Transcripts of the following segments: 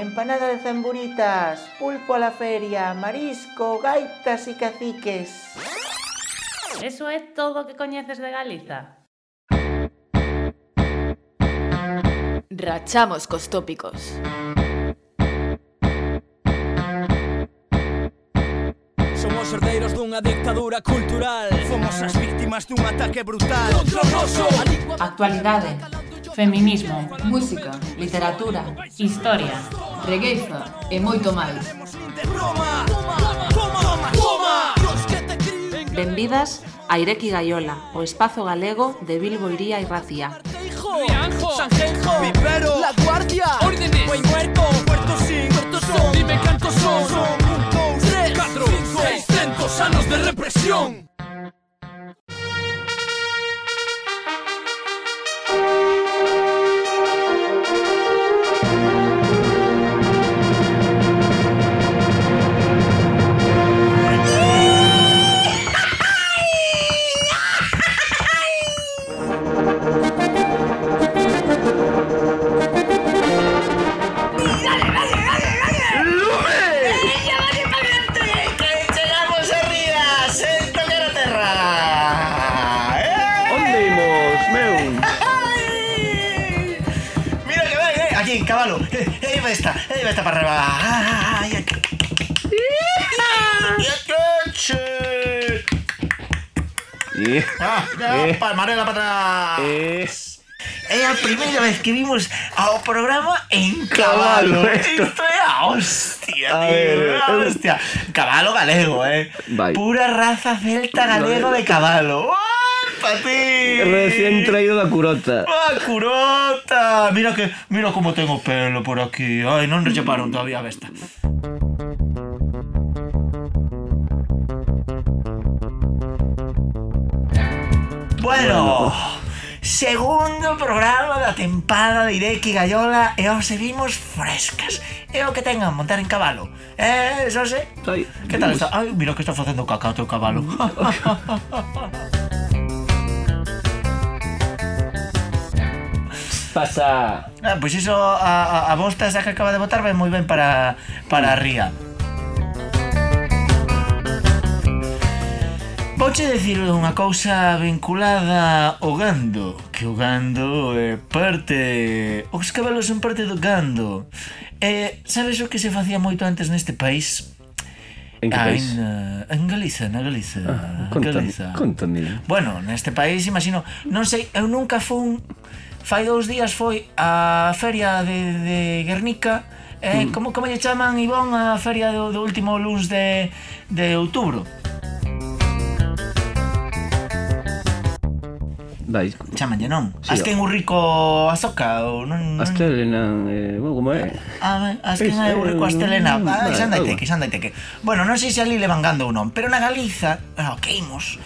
empanada de zamburitas, pulpo a la feria, marisco, gaitas y caciques. Eso es todo o que coñeces de Galiza. Rachamos cos tópicos. Somos herdeiros dunha dictadura cultural Fomos as víctimas dun ataque brutal Actualidade feminismo, música, literatura, historia, regueiza e moito máis. Benvidas a Ireki Gaiola, o espazo galego de Bilbo Iría e Racía. Sanjenjo, Vivero, La Guardia, Órdenes, Buen Muerto, Puerto Sin, Puerto Son, Dime cantos son, son, un, dos, tres, cuatro, cinco, seiscientos anos de represión. Eh, palmarela para atrás. Eh. Es la primera vez que vimos a un programa en caballo. esto. esto era hostia, a tío. Ver, hostia. Caballo galego, eh. Bye. Pura raza celta galego de caballo. Ti. Recién traído la curota. ¡Ah, curota! Mira que mira cómo tengo pelo por aquí. Ay, no nos llevaron todavía a esta. Bueno, segundo programa da tempada de Ireki Gallola e hoxe vimos frescas. É o que tengan montar en cabalo. Eh, xa sei. Que tal está? Ai, mira que está facendo caca o teu cabalo. Mm. Pasa. Ah, pois iso a, a, a bosta esa que acaba de botar vai moi ben para, para a ría. Vouche dicir unha cousa vinculada ao gando Que o gando é parte... Os cabelos son parte do gando E sabes o que se facía moito antes neste país? En que país? En, en Galiza, na Galiza. Ah, contame, Galiza. contame. Bueno, neste país, imagino, non sei, eu nunca fun fai dous días foi a feria de, de Guernica eh, mm. como, como lle chaman, Ivón, a feria do, do último luns de, de outubro Vai. Chámanlle non. Sí, Azken urriko azoka ou non, non... Astelena, eh, bueno, como é? Ah, azken es, rico astelena. Mm, ah, izan que, izan que. Bueno, non sei se ali levan gando ou non, pero na Galiza, ah, bueno, que imos,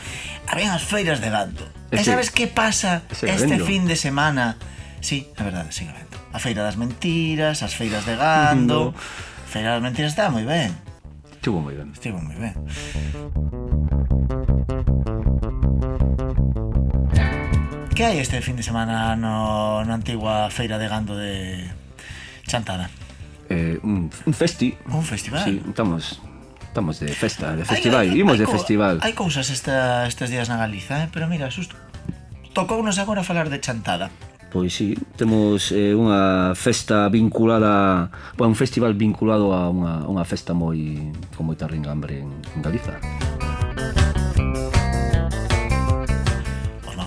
habían as feiras de gando. Eh, e, e sabes que pasa este fin de semana? Sí, é verdade, sigue vendo. A feira das mentiras, as feiras de gando... no. Feira das mentiras está moi ben. Estuvo moi ben. Estivo moi ben que hai este fin de semana no, na antigua feira de gando de Chantada? Eh, un, un festi. Un festival. Sí, estamos estamos de festa, de festival, hai, hai, imos de co, festival. Hai cousas esta, estes días na Galiza, eh? pero mira, susto. Tocounos agora falar de Chantada. Pois sí, temos eh, unha festa vinculada, bueno, un festival vinculado a unha, unha festa moi con moita ringambre en, en Galiza. Música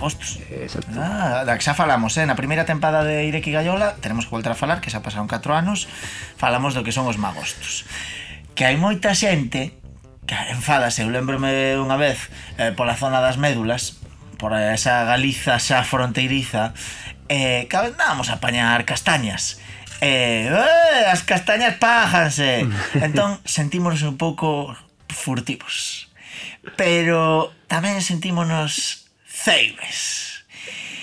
gostos. Exacto. Ah, da que xa falamos, eh? na primeira tempada de Ireki Gallola, tenemos que voltar a falar, que xa pasaron 4 anos, falamos do que son os magostos. Que hai moita xente que enfádase, eu lembrome unha vez eh, pola zona das médulas, por esa Galiza xa fronteiriza, eh, que andábamos a apañar castañas. Eh, eh, as castañas pájanse. entón, sentímonos un pouco furtivos. Pero tamén sentímonos Ceibes.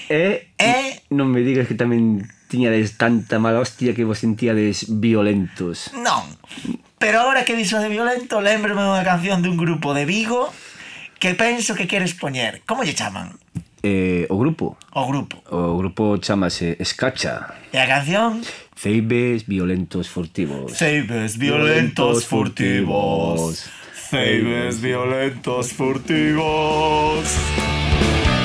E, e... non me digas que tamén tiñades tanta mala hostia que vos sentíades violentos. Non, pero agora que dixo de violento, lembrome unha canción dun grupo de Vigo que penso que queres poñer. Como lle chaman? Eh, o grupo. O grupo. O grupo chamase Escacha. E a canción? Ceibes violentos furtivos. Ceibes violentos furtivos. Ceibes violentos furtivos. Ceibes violentos furtivos. Bye.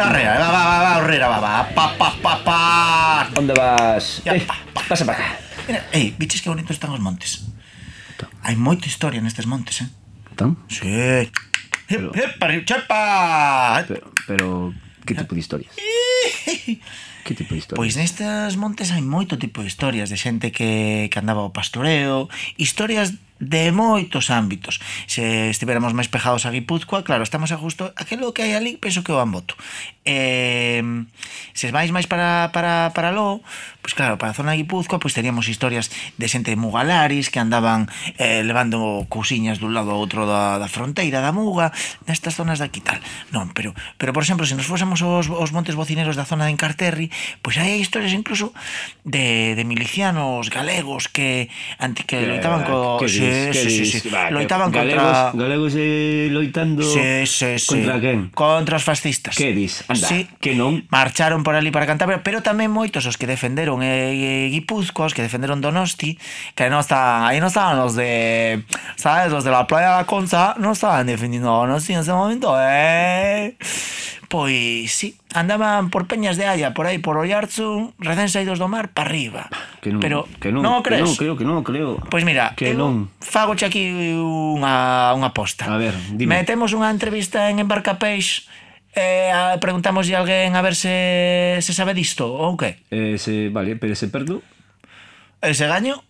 Arrera, eh. va, va, va, va, arrera, va, va, pa, pa, pa, pa. Onde vas? Ya, eh, pa, pa. Pasa para acá. Mira, ei, biches que bonitos están os montes. Hai moita historia nestes montes, eh? Tan? Sí. Pero... Hep, hep, chepa! Pero, pero que tipo de historias? que tipo de historias? Pois nestes montes hai moito tipo de historias de xente que, que andaba ao pastoreo, historias de moitos ámbitos. Se estiveramos máis pejados a Guipúzcoa, claro, estamos a justo aquilo que hai ali, penso que o Amboto. Eh, se vais máis para, para, para lo, pois pues claro, para a zona de Guipúzcoa, pois pues teríamos historias de xente de mugalaris que andaban eh, levando cousiñas dun lado ao outro da, da fronteira da Muga, nestas zonas de aquí tal. Non, pero, pero por exemplo, se nos fósemos os, os montes bocineros da zona de Encarterri, pois pues hai historias incluso de, de milicianos galegos que, anti, que, que loitaban co... Que, sí, Eh, sí. Sí, sí, sí. Va, Loitaban galegos, contra... Galegos eh, loitando sí, sí, sí. contra quen? Contra os fascistas. Que dis? Anda, sí. que non? Marcharon por ali para Cantabria, pero tamén moitos os que defenderon eh, eh Guipúzcoa, os que defenderon Donosti, que non estaban, aí non estaban os de, sabes, os de la playa da Concha, non estaban defendiendo Donosti en ese momento, eh? Pois, sí, andaban por Peñas de Haya, por aí, por Oiarzun, recén saídos do mar, para arriba. Que non, Pero, que non, non o crees? Que non, creo, que non o creo. Pois mira, que eu non. fagoche aquí unha, unha aposta. A ver, dime. Metemos unha entrevista en Embarca Peix, eh, preguntamos a alguén a ver se, se sabe disto ou que? Eh, se, vale, pero se perdo? E se gaño?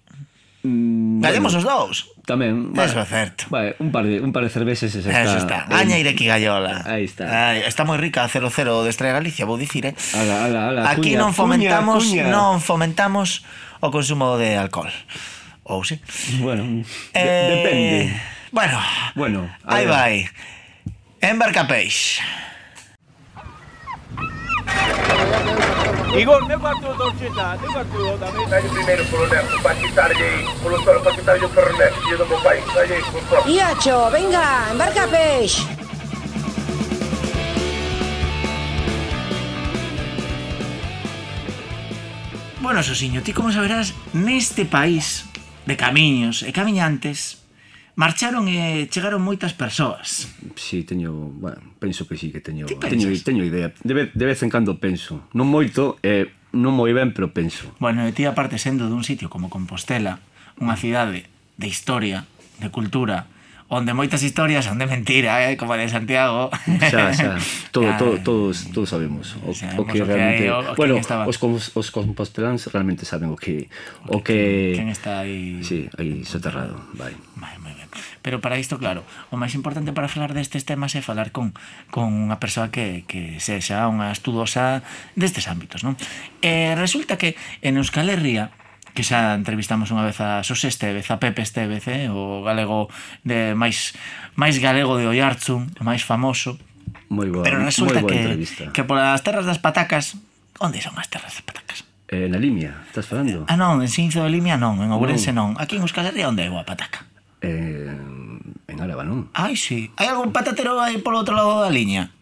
Mm, Gallemos bueno, os dous. Tamén. Vale. Eso é certo. Vale, un par de un par de cervexes e xa está. Eso está. Ben. Añeire que gallola. Aí está. Ay, está moi rica a 00 de Estrella Galicia, vou dicir, eh. Ala, ala, ala. Aquí cuña, non fomentamos, cuña, cuña. non fomentamos o consumo de alcohol. Ou si. Sí. Bueno, eh, de depende. Bueno. Bueno, aí vai. Embarca Peix. Igor, nem bateu do Chita, nem bateu da mim. Sai primeiro por onde? Para quitar aí, por onde para quitar eu por onde? Eu do meu pai, sai aí, por favor. Iacho, venga, embarca peixe. Bueno, Sosiño, ti como saberás, neste país de camiños e camiñantes marcharon e chegaron moitas persoas. Si, sí, teño, bueno, penso que si sí, que teño, teño, teño idea. De vez, de vez en cando penso, non moito, eh, non moi ben, pero penso. Bueno, e ti aparte sendo dun sitio como Compostela, unha cidade de historia, de cultura, onde moitas historias son de mentira, eh, como de Santiago. Xa, xa, todo, ah, todo, todos, todos sabemos o, sabemos o que realmente, o que hay, o, o bueno, os, os composteláns realmente saben o que o que quen está aí. Si, sí, aí soterrado, vai. Vai, moi Pero para isto, claro, o máis importante para falar destes temas é falar con, con unha persoa que, que sexa unha estudosa destes ámbitos, non? E resulta que en Euskal Herria que xa entrevistamos unha vez a Xosé Estevez, a Pepe Estevez, eh? o galego de máis máis galego de Oiartzun, o máis famoso. Moi boa, Pero resulta moi boa que, entrevista. que polas terras das patacas, onde son as terras das patacas? Eh, na Limia, estás falando? Ah non, en Sinzo de Limia non, en Ourense non. Aquí en Euskal Herria onde é boa pataca? eh, en Álava, non? Ai, sí. Hai algún patatero aí polo outro lado da liña?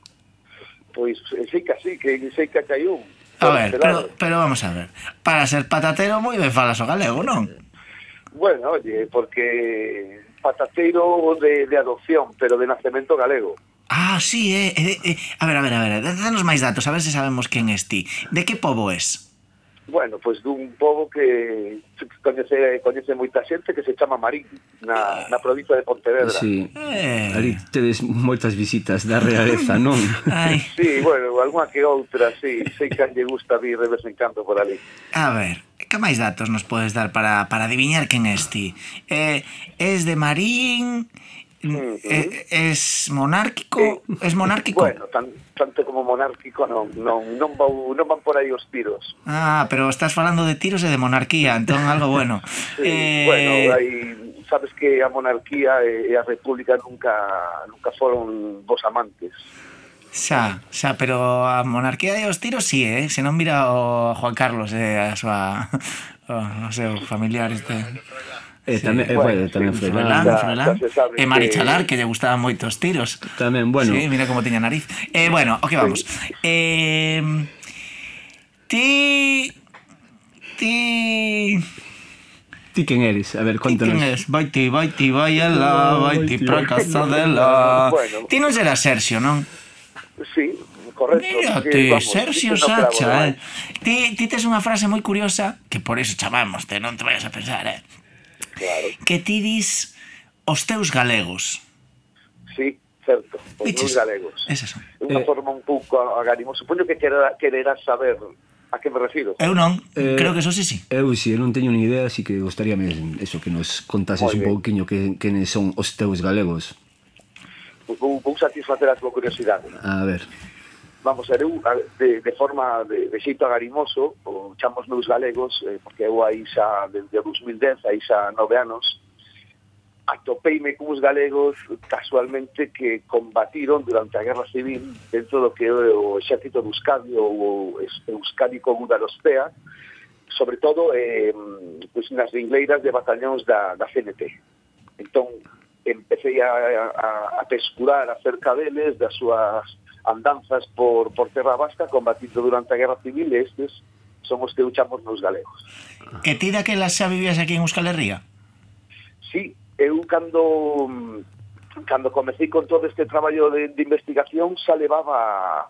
Pois, eh, sei que sí, que sei que hai un. A ver, pero, pero vamos a ver. Para ser patatero moi ben falas o galego, non? Bueno, oye, porque patatero de, de adopción, pero de nacemento galego. Ah, sí, eh, eh, eh. A ver, a ver, a ver, danos máis datos, a ver se sabemos quen es ti. De que pobo es? Bueno, pois dun pobo que coñece, coñece moita xente que se chama Marín na, na provincia de Pontevedra. Sí. Eh. Ali tedes moitas visitas da realeza, non? Ai. Sí, bueno, algunha que outra, sí. Sei que lle gusta vir de vez en cando por ali. A ver, que máis datos nos podes dar para, para adivinar quen é ti? Eh, es de Marín... Eh, es monárquico, es monárquico. Bueno, tan, tanto como monárquico non, non, non, vou, non van por aí os tiros. Ah, pero estás falando de tiros e de monarquía, entón algo bueno. sí, eh, bueno, hai, sabes que a monarquía e a república nunca nunca foron vos amantes. Xa, xa, pero a monarquía e os tiros sí, eh? Se non mira o Juan Carlos e eh, a súa o, o seu familiar este. E tamén, sí, eh, bueno, tamén sí, Froilán, Froilán. E eh, Marichalar, que lle gustaban moitos tiros. Tamén, bueno. Sí, mira como tiña nariz. Eh, bueno, o okay, que vamos. Sí. Eh, ti... Ti... Ti quen eres? A ver, contanos. Ti quen eres? Vai ti, vai ti, vai ela, vai ti pra casa dela. Bueno. Ti non será Sergio, non? Sí, correcto. Mira ti, Sergio Sacha. Eh. eh. Ti, ti tes unha frase moi curiosa, que por eso chamamos, te non te vayas a pensar, eh? Claro. Que ti dis os teus galegos. Sí, certo, os meus galegos. Esas son. Unha eh, forma un pouco agarimo. Supoño que quererá, quererá saber A que me refiro? Eu non, eh, creo que eso sí, sí. Eu sí, eu non teño ni idea, así que gostaría mesmo eso que nos contases un pouquiño que, que son os teus galegos. Vou, vou satisfacer a tua curiosidade. A ver vamos a ver, eu, de, de forma de, de xeito agarimoso, o chamos meus galegos, eh, porque eu aí xa desde 2010, aí xa nove anos, atopeime os galegos casualmente que combatiron durante a Guerra Civil dentro do que é o exército de Euskadi ou o Euskadico Gudarostea, sobre todo eh, pues, nas ringleiras de batallóns da, da CNT. Entón, empecé a, a, a pescurar acerca deles, das súas andanzas por, por terra vasca combatindo durante a Guerra Civil e estes son os que luchamos nos galegos. E ti daquela xa vivías aquí en Euskal Herria? Sí, eu cando mm, cando comecei con todo este traballo de, de investigación xa levaba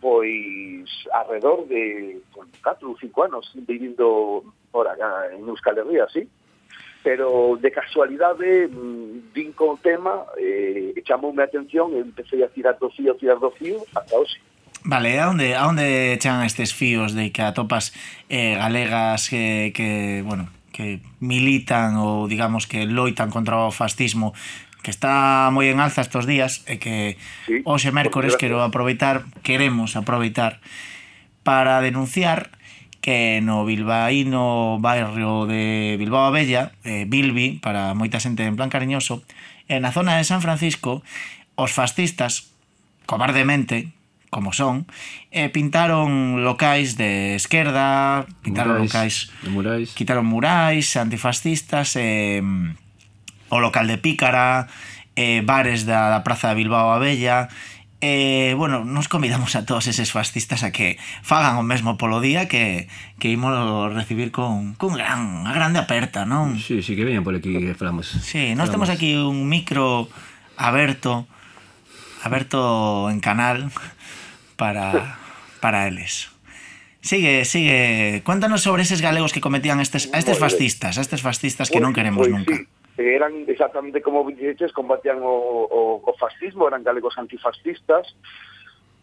pois alrededor de 4 ou 5 anos vivindo por acá en Euskal Herria, sí? pero de casualidade mm, vin con o tema eh, chamoume a atención e empecé a tirar do fío, tirar do fío hasta hoxe. Vale, a onde, a onde chan estes fíos de que atopas eh, galegas que, que, bueno, que militan ou digamos que loitan contra o fascismo que está moi en alza estos días e que sí, hoxe mércores quero aproveitar, queremos aproveitar para denunciar que no bilbaíno barrio de Bilbao Bella, eh, Bilbi, para moita xente en plan cariñoso, en a zona de San Francisco, os fascistas, cobardemente, como son, eh, pintaron locais de esquerda, pintaron murais, locais... De murais. Quitaron murais, antifascistas, eh, o local de Pícara, eh, bares da, da Praza de Bilbao a Bella, E, bueno, nos convidamos a todos eses fascistas a que fagan o mesmo polo día que, que imos recibir con, con gran, a grande aperta, non? Sí, sí, que veñan por aquí que falamos. Sí, nós temos aquí un micro aberto, aberto en canal para, para eles. Sigue, sigue. Cuéntanos sobre eses galegos que cometían estes, a estes fascistas, a estes fascistas que non queremos pois nunca. Sí eran exactamente como Villeches, combatían o, o, o fascismo, eran galegos antifascistas,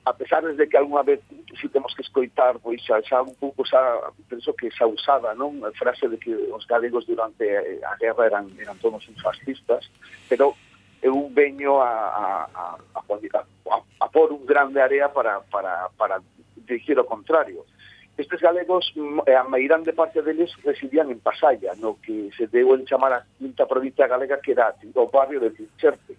a pesar de que algunha vez si temos que escoitar pois xa, xa un pouco xa penso que xa usada, non? A frase de que os galegos durante a guerra eran eran todos fascistas, pero eu veño a a a, a, a, a, a por un grande área para para para dicir o contrario. Estes galegos, mm, a mairande parte deles residían en Pasalla, no que se deu en chamar a quinta provincia galega que era o barrio de Tincherpe,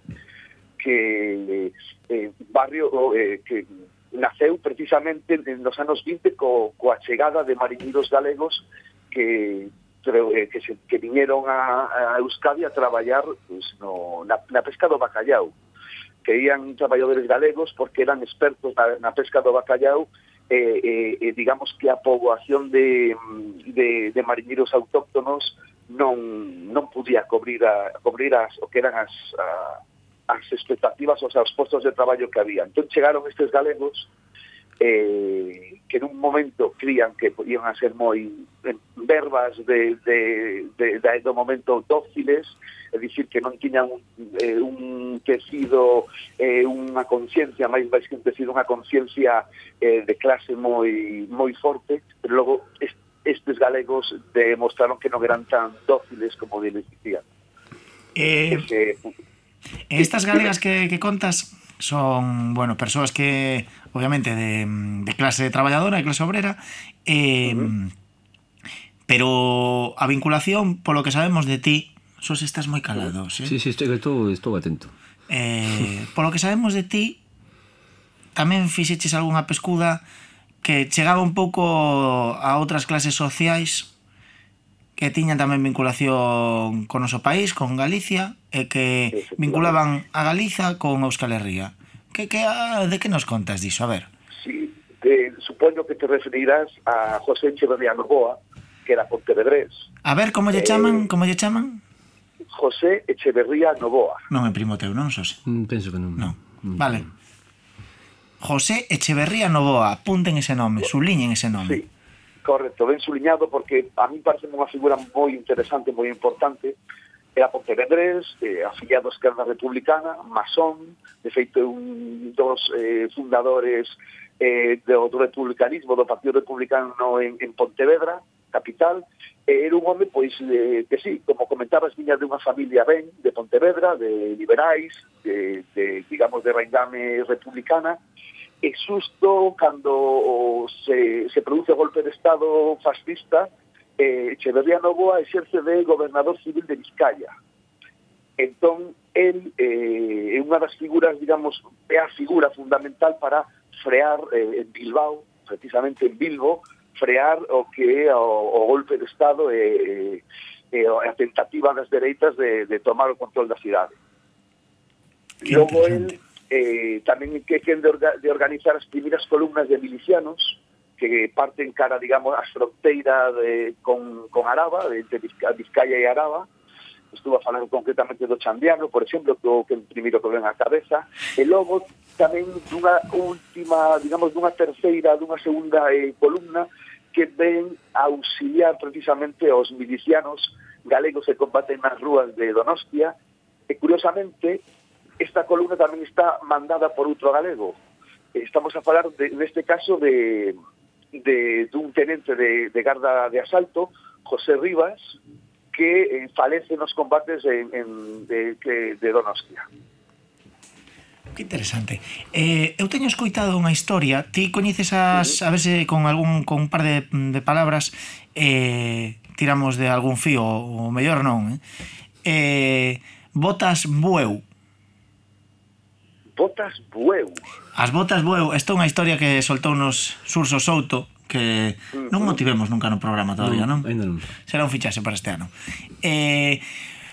que eh, barrio eh, que naceu precisamente nos anos 20 co, coa chegada de mariñeiros galegos que eh, que, se, que viñeron a, a Euskadi a traballar pues, no, na, na pesca do bacallau que ian traballadores galegos porque eran expertos na, na pesca do bacallau Eh, eh, eh, digamos que a poboación de, mm, de, de mariñeiros autóctonos non non podía cobrir a, cobrir as o que eran as a, as expectativas os, sea, os postos de traballo que había. Entón chegaron estes galegos eh, que nun momento crían que podían a ser moi verbas de, de, de, de, do momento dóciles, é dicir que non tiñan un, eh, un tecido, eh, unha conciencia, máis máis que un tecido, unha conciencia eh, de clase moi moi forte, pero logo estes galegos demostraron que non eran tan dóciles como eles dicían. Eh, Ese, estas galegas que, que contas son, bueno, persoas que obviamente de, de clase traballadora, de clase obrera, eh, uh -huh. pero a vinculación, polo que sabemos de ti, sos estás moi calado, sí? Sí, sí, estou, estou, estou atento. Eh, polo que sabemos de ti, tamén fixeches algunha pescuda que chegaba un pouco a outras clases sociais que tiñan tamén vinculación con o noso país, con Galicia, e que vinculaban a Galiza con Euskal Herria. Que, que, ah, de que nos contas diso? A ver. Sí, te, supoño que te referirás a José Echeverría Novoa, que era Pontevedrés. A ver, como lle eh, chaman? Como lle chaman? José Echeverría Novoa. Non é primo teu, non, Xosé? Mm, penso que non. Non. Mm. Vale. José Echeverría Novoa, apunten ese nome, subliñen ese nome. Sí, correcto, ben suliñado porque a mí parece unha figura moi interesante, moi importante, era Pontevedrés, eh, afiliado a Esquerda Republicana, masón, de feito un dos eh, fundadores eh, do, do republicanismo, do Partido Republicano en, en Pontevedra, capital, e era un home, pois, de, que sí, como comentabas, viña de unha familia ben, de Pontevedra, de liberais, de, de digamos, de reindame republicana, e susto cando se, se produce o golpe de Estado fascista, eh, Echeverría Novoa exerce de gobernador civil de Vizcaya. Entón, él eh, é unha das figuras, digamos, é a figura fundamental para frear eh, en Bilbao, precisamente en Bilbo, frear o que é o, o golpe de Estado e, e, e a tentativa das dereitas de, de tomar o control da cidade. Qué Logo, él eh, tamén que quen de, orga, de organizar as primeiras columnas de milicianos que parte en cara, digamos, a fronteira de, con, con Araba, entre Vizcaya e Araba, estuvo a falar concretamente do Chandiano, por exemplo, que o que primeiro que ven a cabeza, e logo tamén dunha última, digamos, dunha terceira, dunha segunda eh, columna que ven a auxiliar precisamente aos milicianos galegos que combaten nas rúas de Donostia, e curiosamente esta columna tamén está mandada por outro galego. Estamos a falar de, neste caso de de, dun tenente de, de garda de asalto, José Rivas, que eh, falece nos combates en, en, de, de, de Donostia. Que interesante. Eh, eu teño escoitado unha historia, ti coñeces as, a veces con algún con un par de, de palabras eh, tiramos de algún fío, o mellor non, eh? eh botas bueu botas bueu. As botas bueu, esta é unha historia que soltou nos Surso Souto, que non motivemos nunca no programa todavía, non? Ainda non. Será un fichaxe para este ano. Eh,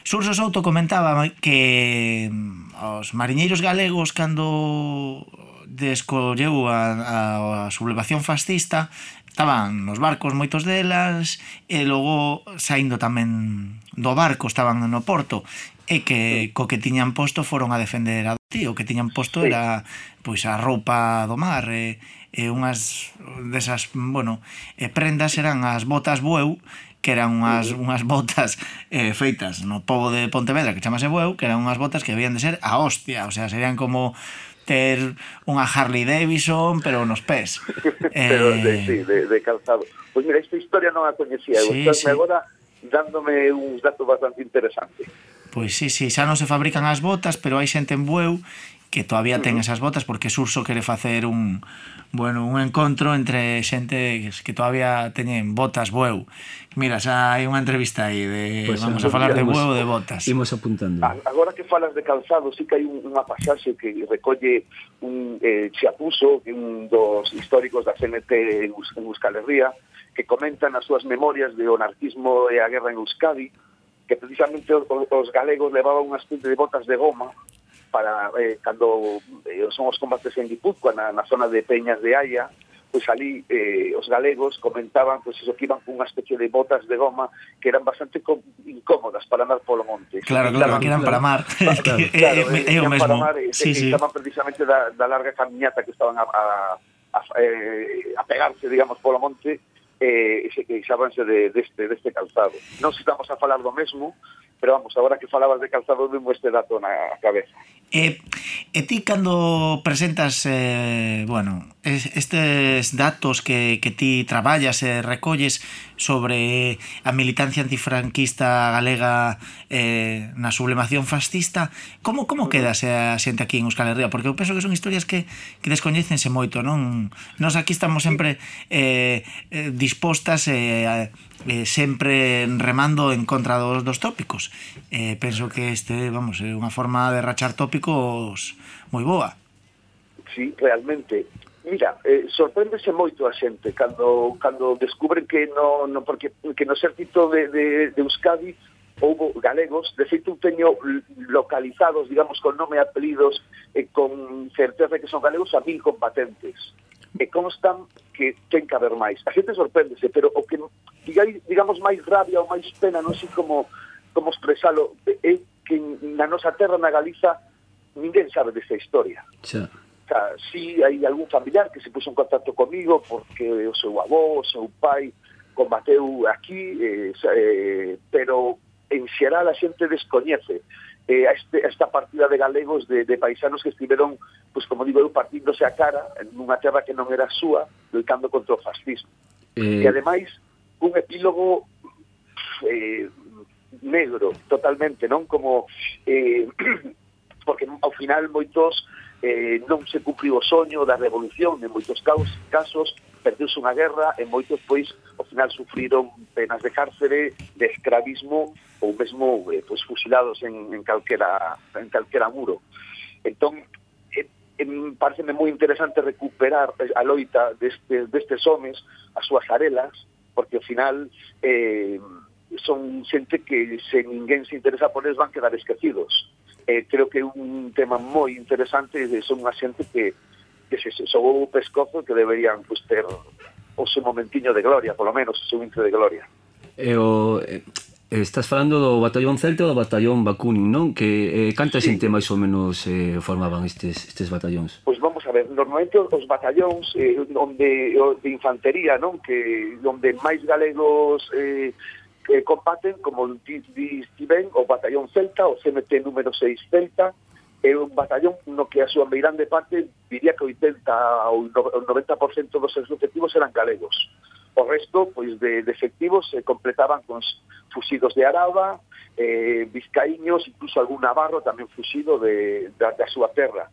Surso Souto comentaba que mm, os mariñeiros galegos cando descolleu a, a, a sublevación fascista estaban nos barcos moitos delas e logo saindo tamén do barco estaban no porto e que co que tiñan posto foron a defender a ti, o que tiñan posto sí. era pois a roupa do mar e, e unhas desas, bueno, e prendas eran as botas bueu que eran unhas, unhas botas eh, feitas no povo de Pontevedra que chamase Bueu, que eran unhas botas que habían de ser a hostia, o sea, serían como ter unha Harley Davidson, pero nos pés. eh... Pero de, eh, sí, de, de calzado. Pois pues mira, esta historia non a coñecía, sí, estás sí. agora dándome uns datos bastante interesantes. Pois sí, sí, xa non se fabrican as botas, pero hai xente en Bueu que todavía ten esas botas porque Surso quere facer un bueno, un encontro entre xente que todavía teñen botas Bueu. Mira, xa hai unha entrevista aí de pues vamos a falar de Bueu de botas. Imos apuntando. Agora que falas de calzado, sí que hai unha pasaxe que recolle un eh, Chiapuso, un dos históricos da CNT en Euskal Herria, que comentan as súas memorias de anarquismo e a guerra en Euskadi, que precisamente os, os galegos levaban unhas especie de botas de goma para eh, cando eh, son os combates en Guipúzcoa na, na zona de Peñas de Haya, pois ali eh, os galegos comentaban pois iso que iban cunha especie de botas de goma que eran bastante incómodas para andar polo monte. Claro, claro, que eran para mar. Para, claro, é, é, eh, o mesmo. Mar, sí, sí. Estaban precisamente da, da larga camiñata que estaban a, a, a, eh, a pegarse, digamos, polo monte eh, e se de, deste, deste calzado. Non se estamos a falar do mesmo, pero vamos, agora que falabas de calzado, vimos este dato na cabeza. E, e ti cando presentas, eh, bueno, estes datos que, que ti traballas e eh, recolles, sobre a militancia antifranquista galega eh, na sublemación fascista como como queda se a xente aquí en Euskal Herria? Porque eu penso que son historias que, que descoñecense moito non? Nos aquí estamos sempre eh, eh, dispostas eh, eh, sempre remando en contra dos, dos tópicos. Eh, penso que este vamos é unha forma de rachar tópicos moi boa. Sí, realmente. Mira, eh, sorpréndese moito a xente cando cando descubren que no, no porque que no certito de, de, de Euskadi houbo galegos, de feito teño localizados, digamos, con nome e apelidos eh, con certeza que son galegos a mil combatentes e constan que ten que haber máis. A xente sorpréndese, pero o que digamos máis rabia ou máis pena, non sei como como expresalo, é que na nosa terra, na Galiza, ninguén sabe desta historia. Xa. Xa, si sí, hai algún familiar que se puso en contacto comigo porque o seu avó, o seu pai combateu aquí, eh, eh, pero en xeral a xente descoñece eh, a este, a esta partida de galegos, de, de paisanos que estiveron, pues, como digo, partíndose a cara en unha terra que non era súa, lutando contra o fascismo. Eh... E ademais, un epílogo eh, negro, totalmente, non? Como eh, porque ao final moitos eh, non se cumpriu o soño da revolución en moitos casos perdeuse unha guerra e moitos pois ao final sufriron penas de cárcere, de escravismo ou mesmo eh, pois fusilados en, en calquera en calquera muro. Entón eh, eh, pareceme moi interesante recuperar eh, a loita deste, destes homes, as súas arelas, porque ao final eh, son xente que se ninguén se interesa por eles van quedar esquecidos eh, creo que é un tema moi interesante e son unha xente que, que se, se sobou o pescozo que deberían pues, ter o seu momentiño de gloria, polo menos o seu intro de gloria. E o, eh, estás falando do batallón celta ou do batallón Bakunin, non? Que eh, canta sí. xente máis ou menos eh, formaban estes, estes batallóns? Pois vamos a ver, normalmente os batallóns eh, onde, de infantería, non? Que onde máis galegos eh, que combaten, como diste ben, o batallón celta, o CMT número 6 celta, é un batallón no que a súa meirande parte diría que o 80 ou o 90% dos seus efectivos eran galegos. O resto, pois, de, de efectivos se completaban con fusidos de Araba, eh, vizcaíños, incluso algún navarro tamén fusido de, da, da súa terra.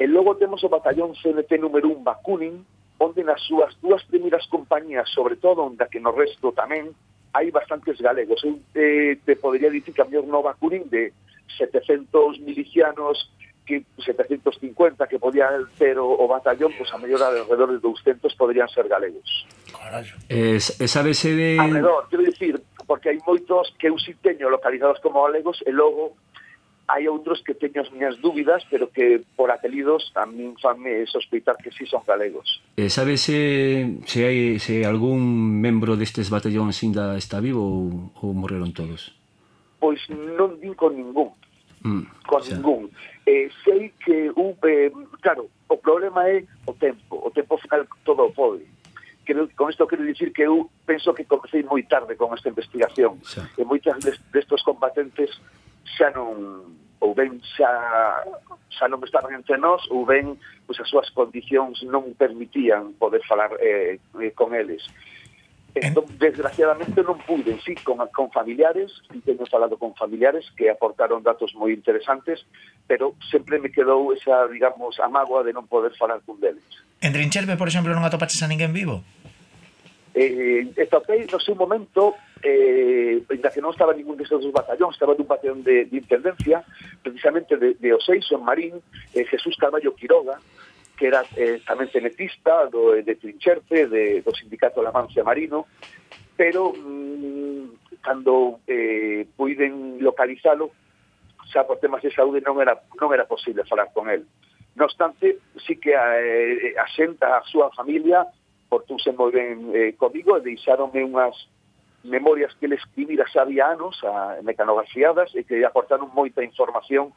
E logo temos o batallón CNT número 1 Bakunin, onde nas súas dúas primeiras compañías, sobre todo onde que no resto tamén, hai bastantes galegos. Eu eh, te podría dicir que a mellor nova curín de 700 milicianos que 750 que podía ter o, o batallón, pois pues, a mellor alrededor de 200 poderían ser galegos. Carallo. Eh, esa de... Alrededor, quero dicir, porque hai moitos que eu si teño localizados como galegos e logo hai outros que teño as miñas dúbidas, pero que por apelidos a min fanme sospeitar que si sí son galegos. Eh, e sabe eh, se, se hai se algún membro destes batallóns ainda está vivo ou, ou morreron todos? Pois non din con ningún. Mm, con xa. ningún. Eh, sei que un, eh, claro, o problema é o tempo, o tempo final todo o pode. Quero, con isto quero dicir que eu penso que comecei moi tarde con esta investigación. Xa. E moitas destes combatentes xa non ou ben xa xa non estaban entre nós ou ben pois, as súas condicións non permitían poder falar eh, eh con eles. Eh. Entón, desgraciadamente non pude, sí, con, con familiares, sí teño falado con familiares que aportaron datos moi interesantes, pero sempre me quedou esa, digamos, amagoa de non poder falar cun deles. En Trincherbe, por exemplo, non atopaches a ninguén vivo? Eh, eh atopei no seu momento eh, ainda que non estaba ningún destes dos batallóns, estaba dun batallón de, de intendencia, precisamente de, de Oseixo, en Marín, eh, Jesús Carballo Quiroga, que era eh, tamén tenetista do, eh, de Trincherpe, de, do sindicato Lamancia Marino, pero mm, cando eh, puiden localizalo, xa por temas de saúde non era, non era posible falar con él. No obstante, sí que a, eh, eh a xenta, a súa familia, portuse moi ben eh, comigo e deixaronme unhas memorias que ele escribira xa había anos, a, mecanografiadas, e que aportaron moita información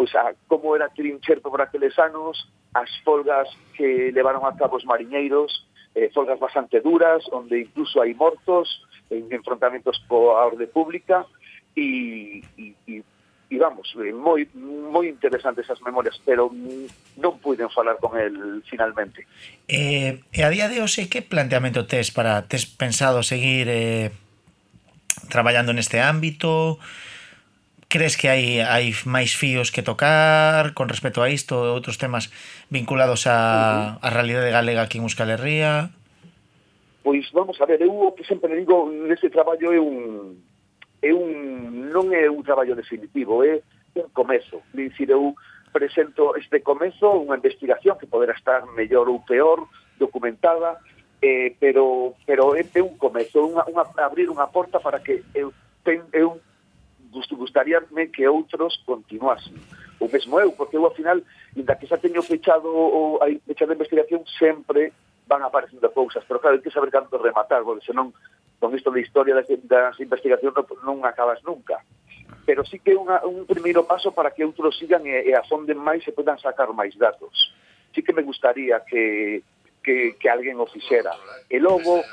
pois, a como era Trincherto por aqueles anos, as folgas que levaron a cabo os mariñeiros, eh, folgas bastante duras, onde incluso hai mortos, en enfrontamentos coa orde pública, e, e, e e vamos, eh, moi moi interesantes esas memorias, pero non puiden falar con el finalmente. Eh, e a día de hoxe que planteamento tes para tes pensado seguir eh, traballando neste ámbito? Crees que hai, hai máis fíos que tocar con respecto a isto e outros temas vinculados a a realidade galega aquí en Euskal Herria? Pois vamos a ver, eu o que sempre digo neste traballo é un é un non é un traballo definitivo, é un comezo. Dicir, eu presento este comezo unha investigación que poderá estar mellor ou peor documentada, eh, pero pero é, é un comezo, unha, unha, abrir unha porta para que eu, ten, eu gustaríame que outros continuasen. O mesmo eu, porque eu, ao final, inda que xa teño fechado o, a fechada de investigación, sempre van aparecendo cousas, pero claro, hai que saber canto rematar, porque senón con isto de historia das, das investigacións non acabas nunca. Pero sí que é un primeiro paso para que outros sigan e, e afonden máis e podan sacar máis datos. Sí que me gustaría que que, que alguén o fixera. E logo,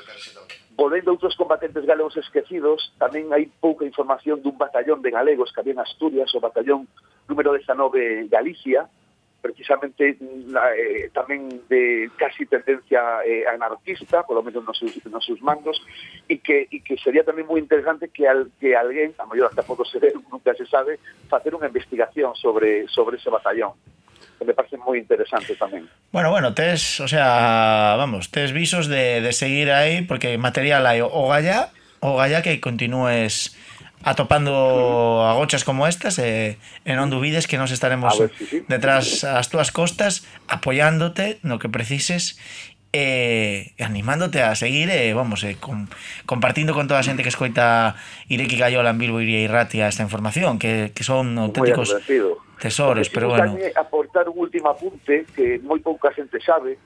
volvendo a outros combatentes galegos esquecidos, tamén hai pouca información dun batallón de galegos que había en Asturias, o batallón número 19 Galicia, precisamente na, eh, tamén de casi tendencia eh, anarquista, polo menos nos seus, nos seus mandos, e que, e que sería tamén moi interesante que, al, que alguén, a mellor hasta pouco se ve, nunca se sabe, facer unha investigación sobre, sobre ese batallón que me parece moi interesante tamén. Bueno, bueno, tes, o sea, vamos, tes visos de, de seguir aí porque material hai o galla, o galla que continúes atopando agochas como estas e, e non dubides que nos estaremos A ver, sí, sí. detrás as túas costas apoiándote no que precises e animándote a seguir e vamos, e com, compartindo con toda a xente que escoita Ireki Gaiola en Bilbo Iria e Ratia esta información que, que son auténticos Tesores, pero bueno. aportar un último apunte que moi pouca xente sabe,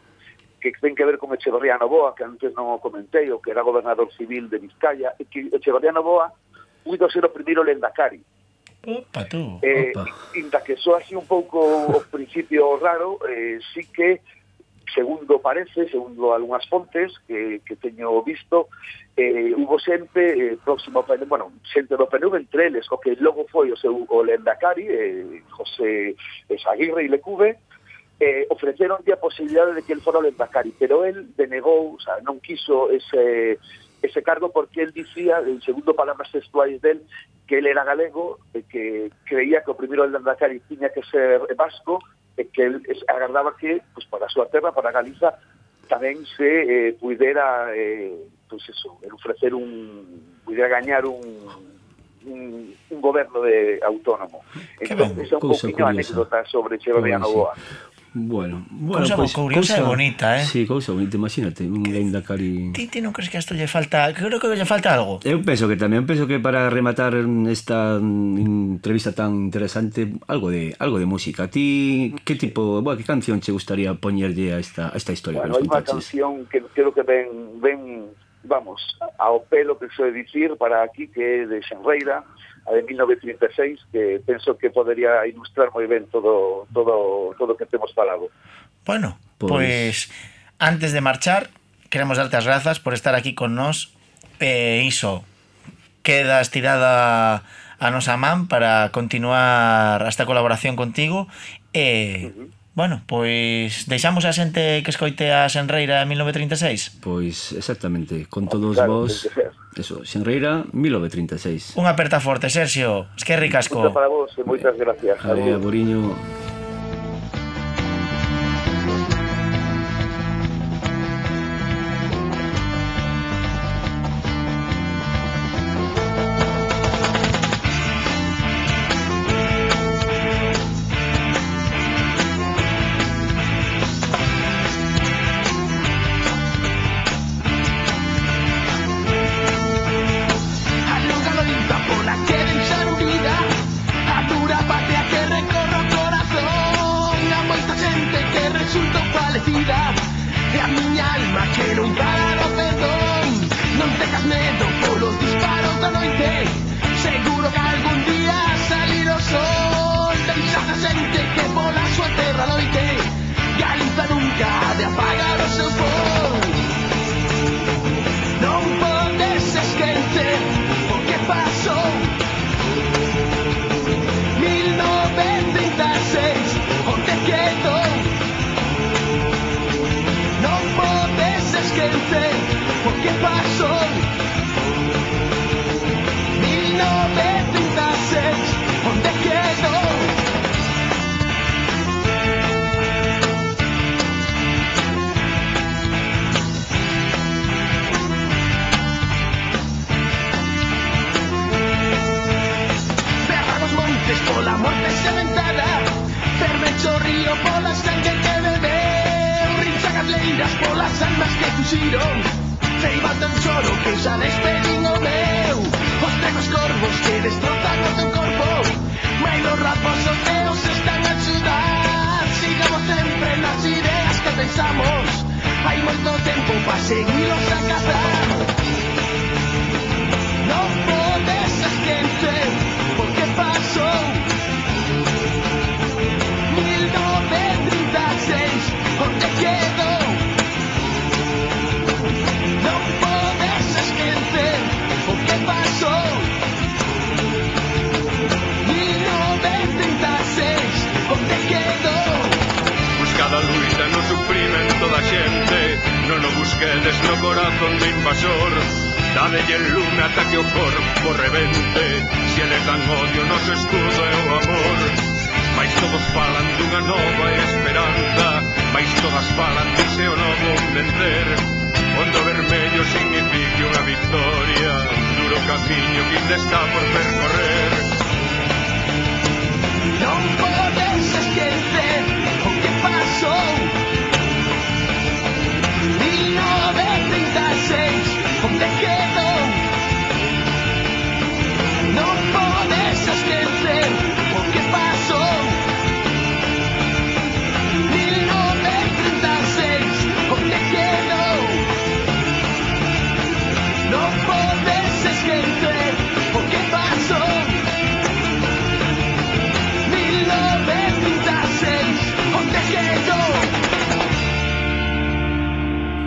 que ten que ver con Echeverría Novoa, que antes non o comentei, o que era gobernador civil de Vizcaya, e que Echeverría Novoa puido ser o primeiro lendacari. Opa, tú, eh, opa. Inda que só así un pouco o principio raro, eh, sí que segundo parece, segundo algunhas fontes que, que teño visto, eh, hubo xente eh, próximo, bueno, xente do PNV entre eles, o que logo foi o seu o Lendakari, eh, José Saguirre e Lecube, eh, ofreceron a posibilidade de que el fora o Lendakari, pero el denegou, o sea, non quiso ese ese cargo porque él dicía, en segundo palabras textuais del, que él era galego, que creía que o primeiro Lendakari tiña que ser vasco, e que él agardaba que pues, para a súa terra, para Galiza, tamén se eh, pudera eh, pues eso, el ofrecer un pudera gañar un, un, un goberno de autónomo. Entón, esa un pouquinho anécdota sobre Xebabeano Boa. Bueno, bueno cousa, pois, pues, cousa, cousa bonita, eh? Sí, cousa bonita, imagínate, un Leindakari... Ti, ti non crees que isto lle falta... Creo que lle falta algo. Eu penso que tamén, penso que para rematar esta entrevista tan interesante, algo de algo de música. Ti, que tipo, boa, que canción che gustaría poñerlle a esta, a esta historia? Bueno, hai unha canción que creo que ven, ven vamos, ao pelo que soe dicir para aquí, que é de Xenreira, a de 1936 que penso que podería ilustrar moi ben todo todo todo que temos falado. Bueno, pois pues, antes de marchar queremos darte as grazas por estar aquí con nós. Eh, iso queda estirada a nosa man para continuar esta colaboración contigo e eh, uh -huh. Bueno, pois deixamos a xente que escoite a Senreira en 1936? Pois exactamente, con todos claro, vos Eso, Xenreira, 1936. Un aperta forte, Sergio. Es que Casco. Moita para vos e moitas gracias. Javier Boriño. Metes no corazón do invasor Dadelle lume ata que o corpo revente Se eles dan odio nos escudo é o amor. Mais todos falan dunha nova esperanza Mais todas falan de seu novo vencer. Onde vermello signifique unha victoria Duro camiño que ainda está por percorrer. Non podes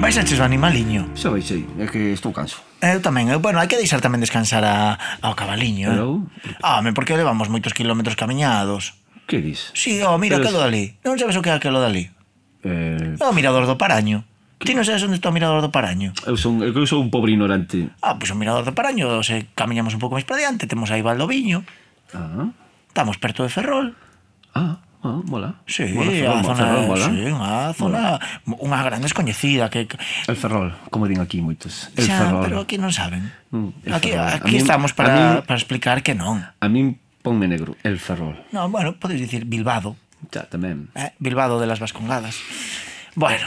Vais a o animaliño. Xa vai, sei, é que estou canso. Eu tamén, eu, bueno, hai que deixar tamén descansar a, ao cabaliño. Pero... Eh? Ah, men, porque levamos moitos kilómetros camiñados. Que dis? Si, sí, oh, mira Pero... aquelo dali. Non sabes o que é aquelo dali? Eh... O mirador do Paraño. Ti non sabes onde está o mirador do Paraño? Eu son, eu sou un pobre ignorante. Ah, pois pues o mirador do Paraño, se camiñamos un pouco máis para diante, temos aí Valdoviño. Ah. Estamos perto de Ferrol. Ah. Ah, mola. Sí, mola Ferrol, a zona, Ferrol, mola. Sí, unha zona, mola. unha gran descoñecida que El Ferrol, como din aquí moitos. El xa, Ferrol. pero aquí non saben. Mm, aquí Ferrol. aquí a estamos para, mí, para explicar que non. A min ponme negro, El Ferrol. No, bueno, podes dicir Bilbado. Ya, tamén. Eh, Bilbado de las Vascongadas. Bueno.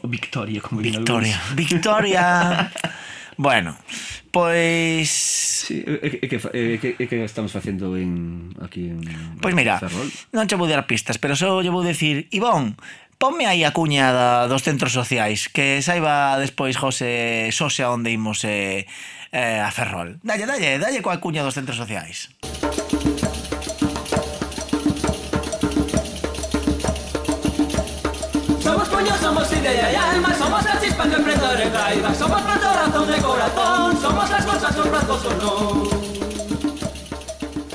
O, Victoria, como Victoria. Victoria. Bueno, pois sí, e, que e, que, e que estamos facendo en aquí en Pois mira, Ferrol. non che vou dar pistas, pero só lle vou dicir, Ivón, ponme aí a cuña da, dos centros sociais, que saiba despois José Sosa onde imos eh, eh, a Ferrol. Dalle, dalle, dalle coa cuña dos centros sociais. Somos puños, somos idea e alma, somos somos razón de corazón, somos las cosas, los brazos o no.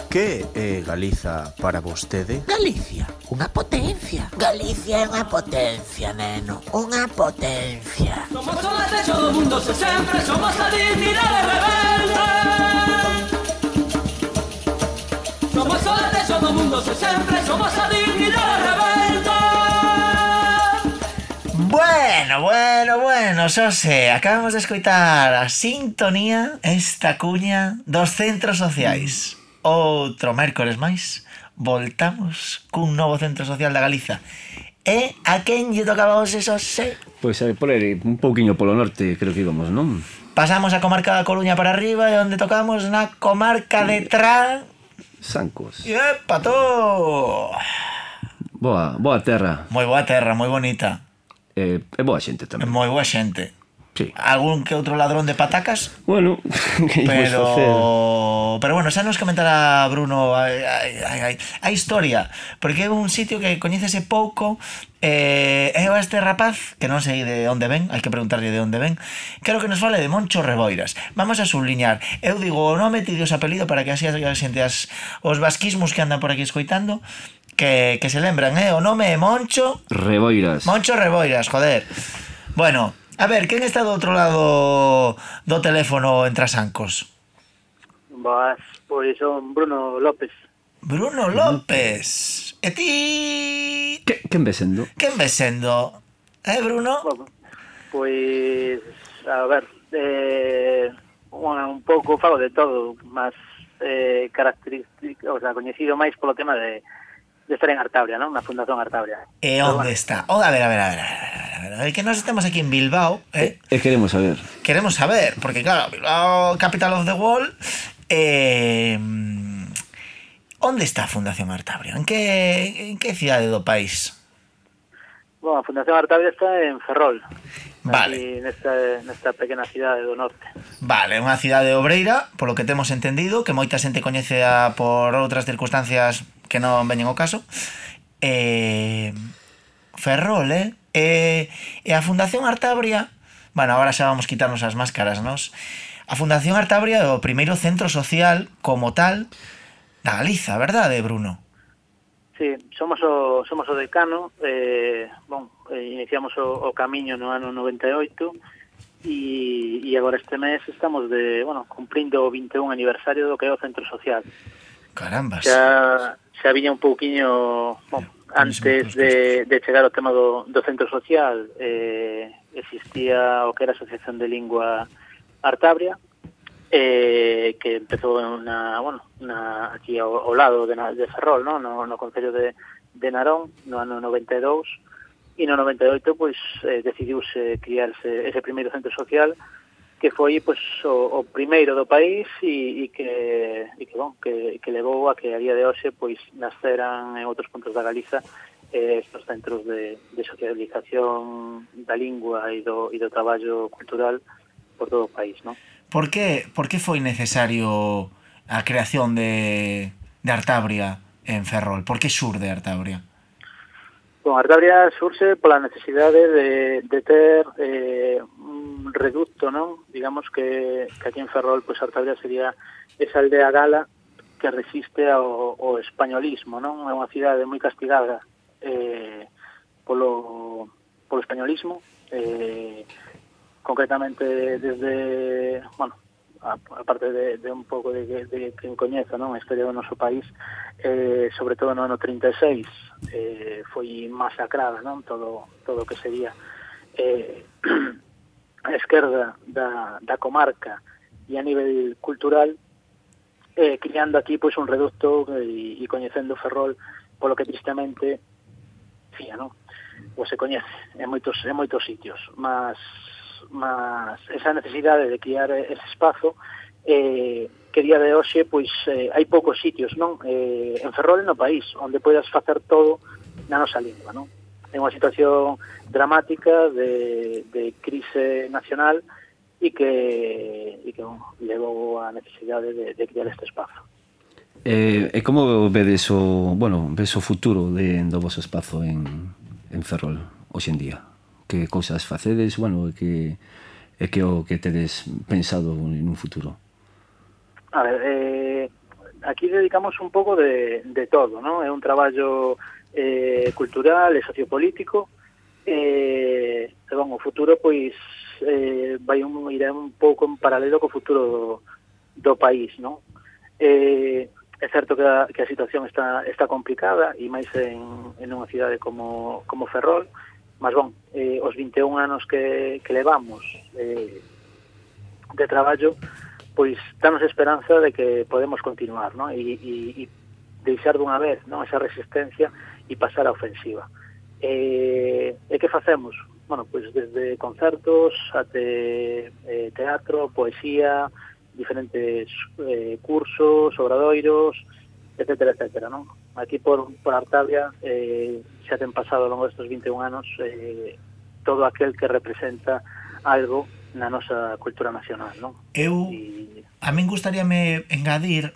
Que é Galiza para vostede? Galicia, unha potencia. Galicia é unha potencia, neno, unha potencia. Somos olas de todo mundo, se sempre somos la dignidad rebelde. Somos olas de todo mundo, se sempre somos la dignidad rebelde. Bueno, bueno, bueno, Xose, sé, acabamos de escoitar a sintonía esta cuña dos centros sociais. Outro mércores máis, voltamos cun novo centro social da Galiza. E a quen lle tocaba hoxe, xo sé? Pois pues, por aí, un pouquiño polo norte, creo que íbamos, non? Pasamos a comarca da Coruña para arriba e onde tocamos na comarca de Tra... Sancos. Epa, to! Boa, boa terra. Moi boa terra, moi bonita eh, é boa xente tamén. É moi boa xente. Sí. Algún que outro ladrón de patacas? Bueno, pero pero bueno, xa nos comentará Bruno a, a, a, a historia, porque é un sitio que coñécese pouco, eh, é este rapaz, que non sei de onde ven, hai que preguntarlle de onde ven, quero que nos fale de Moncho Reboiras. Vamos a subliñar. Eu digo o nome, ti dios apelido para que así a xente as, os vasquismos que andan por aquí escoitando, que, que se lembran, eh? O nome é Moncho... Reboiras. Moncho Reboiras, joder. Bueno, A ver, quen está do outro lado do teléfono en Trasancos? Vas, pois son Bruno López. Bruno López. E ti... Que, quen vesendo? Quen vesendo? Eh, Bruno? Bueno, pois, a ver, eh, bueno, un pouco fago de todo, mas eh, característico, o sea, coñecido máis polo tema de de estar en Artabria, non? Na Fundación Artabria. Eh, e onde está? Oh, a ver, a ver, a ver, a ver, a ver, a ver, que nós estamos aquí en Bilbao, eh? E, queremos saber. Queremos saber, porque claro, Bilbao, capital of the world, eh, onde está a Fundación Artabria? En que, en que cidade do país? Bueno, a Fundación Artabria está en Ferrol. Vale. Nesta, nesta pequena cidade do norte. Vale, unha cidade obreira, polo que temos entendido, que moita xente coñece a por outras circunstancias que non veñen ao caso. Eh, Ferrol, eh? E, eh, e a Fundación Artabria... Bueno, agora xa vamos quitarnos as máscaras, nos? A Fundación Artabria é o primeiro centro social como tal da Galiza, verdade, Bruno? Sí, somos o, somos o decano, eh, bon, iniciamos o, o camiño no ano 98 e, e agora este mes estamos de, bueno, cumprindo o 21 aniversario do que é o Centro Social. Carambas. Xa, xa viña un pouquiño bom, antes de, de chegar ao tema do, do centro social eh, existía o que era a Asociación de Lingua Artabria eh, que empezou en una, bueno, una, aquí ao, ao lado de, de Ferrol, no, no, no Concello de, de Narón, no ano 92, e no 98 pois, eh, decidiuse criarse ese primeiro centro social que foi pois, o, o primeiro do país e, e, que, e que, bon, que, que levou a que a día de hoxe pois nasceran en outros puntos da Galiza eh, estos centros de, de socialización da lingua e do, e do traballo cultural por todo o país. Non? Por, que, por que foi necesario a creación de, de Artabria en Ferrol? Por que sur de Artabria? Bom, a Artabria surxe pola necesidade de, de ter eh, un reducto, non? Digamos que, que aquí en Ferrol, pois pues, Artabria sería esa aldea gala que resiste ao, ao españolismo, non? É unha cidade moi castigada eh, polo, polo españolismo, eh, concretamente desde, bueno, aparte de, de un pouco de, de, de quen coñeza non? a historia do noso país eh, sobre todo no ano 36 eh, foi masacrada non? todo todo o que sería eh, a esquerda da, da comarca e a nivel cultural eh, criando aquí pois un reducto e, e coñecendo Ferrol polo que tristemente fía, non? O se coñece en moitos, en moitos sitios, mas mas esa necesidade de criar ese espazo eh, que día de hoxe pois eh, hai poucos sitios, non? Eh, en Ferrol no país, onde podes facer todo na nosa lingua, non? É unha situación dramática de, de crise nacional e que, e que bon, levou a necesidade de, de crear este espazo. E, eh, e como vedes o, bueno, ves o futuro de, do vosso espazo en, en Ferrol hoxe en día? que cousas facedes, bueno, que é que o que tedes pensado en un futuro? A ver, eh, aquí dedicamos un pouco de, de todo, ¿no? É un traballo eh, cultural e sociopolítico, eh, e, bon, o futuro, pois, eh, vai un, irá un pouco en paralelo co futuro do, do país, ¿no? Eh, é certo que a, que a situación está, está complicada, e máis en, en unha cidade como, como Ferrol, Mas, bon, eh, os 21 anos que, que levamos eh, de traballo, pois danos esperanza de que podemos continuar, non? E, e, e deixar dunha vez non esa resistencia e pasar a ofensiva. E, e que facemos? Bueno, pois desde concertos até eh, teatro, poesía, diferentes eh, cursos, obradoiros, etcétera, etcétera, non? aquí por, por Artavia eh, xa ten pasado ao longo destes 21 anos eh, todo aquel que representa algo na nosa cultura nacional, non? Eu, e... a min gustaríame engadir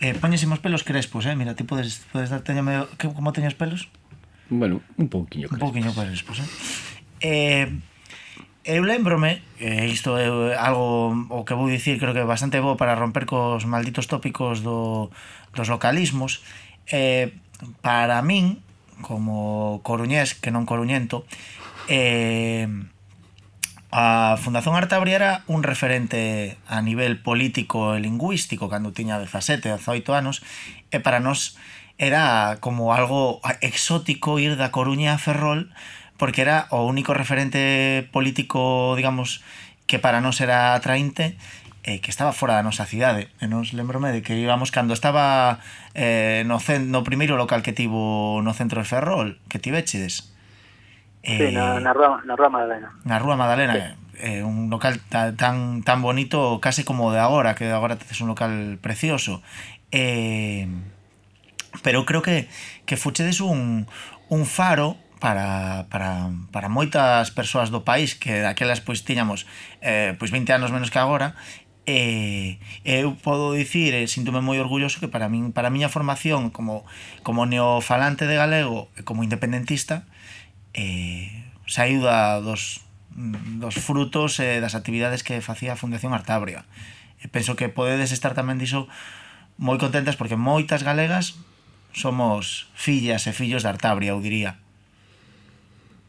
Eh, poñésemos pelos crespos, eh? Mira, ti podes, podes dar, teñame, que, como teñas pelos? Bueno, un pouquiño crespos. Un pouquiño crespos, eh? eh eu lembrome, e eh, isto é algo o que vou dicir, creo que é bastante bo para romper cos malditos tópicos do, dos localismos, eh, para min, como coruñés que non coruñento, eh, a Fundación Artabria era un referente a nivel político e lingüístico cando tiña 17, 18 anos, e para nós era como algo exótico ir da Coruña a Ferrol, porque era o único referente político, digamos, que para nós era atraínte eh, que estaba fora da nosa cidade e non lembrome de que íbamos cando estaba eh, no, cen, no primeiro local que tivo no centro de Ferrol que tivechedes eh, sí, na, eh, na, rúa, na rúa Madalena. Na rúa Madalena sí. eh, eh un local ta, tan, tan bonito case como de agora que agora teces un local precioso. Eh, pero creo que, que fuchedes un, un faro para, para, para moitas persoas do país que daquelas pois tiñamos eh, pois 20 anos menos que agora E, eu podo dicir, e síntome moi orgulloso que para min para a miña formación como como neofalante de galego e como independentista eh, saiu da, dos, dos frutos e eh, das actividades que facía a Fundación Artabria. E penso que podedes estar tamén diso moi contentas porque moitas galegas somos fillas e fillos de Artabria, eu diría.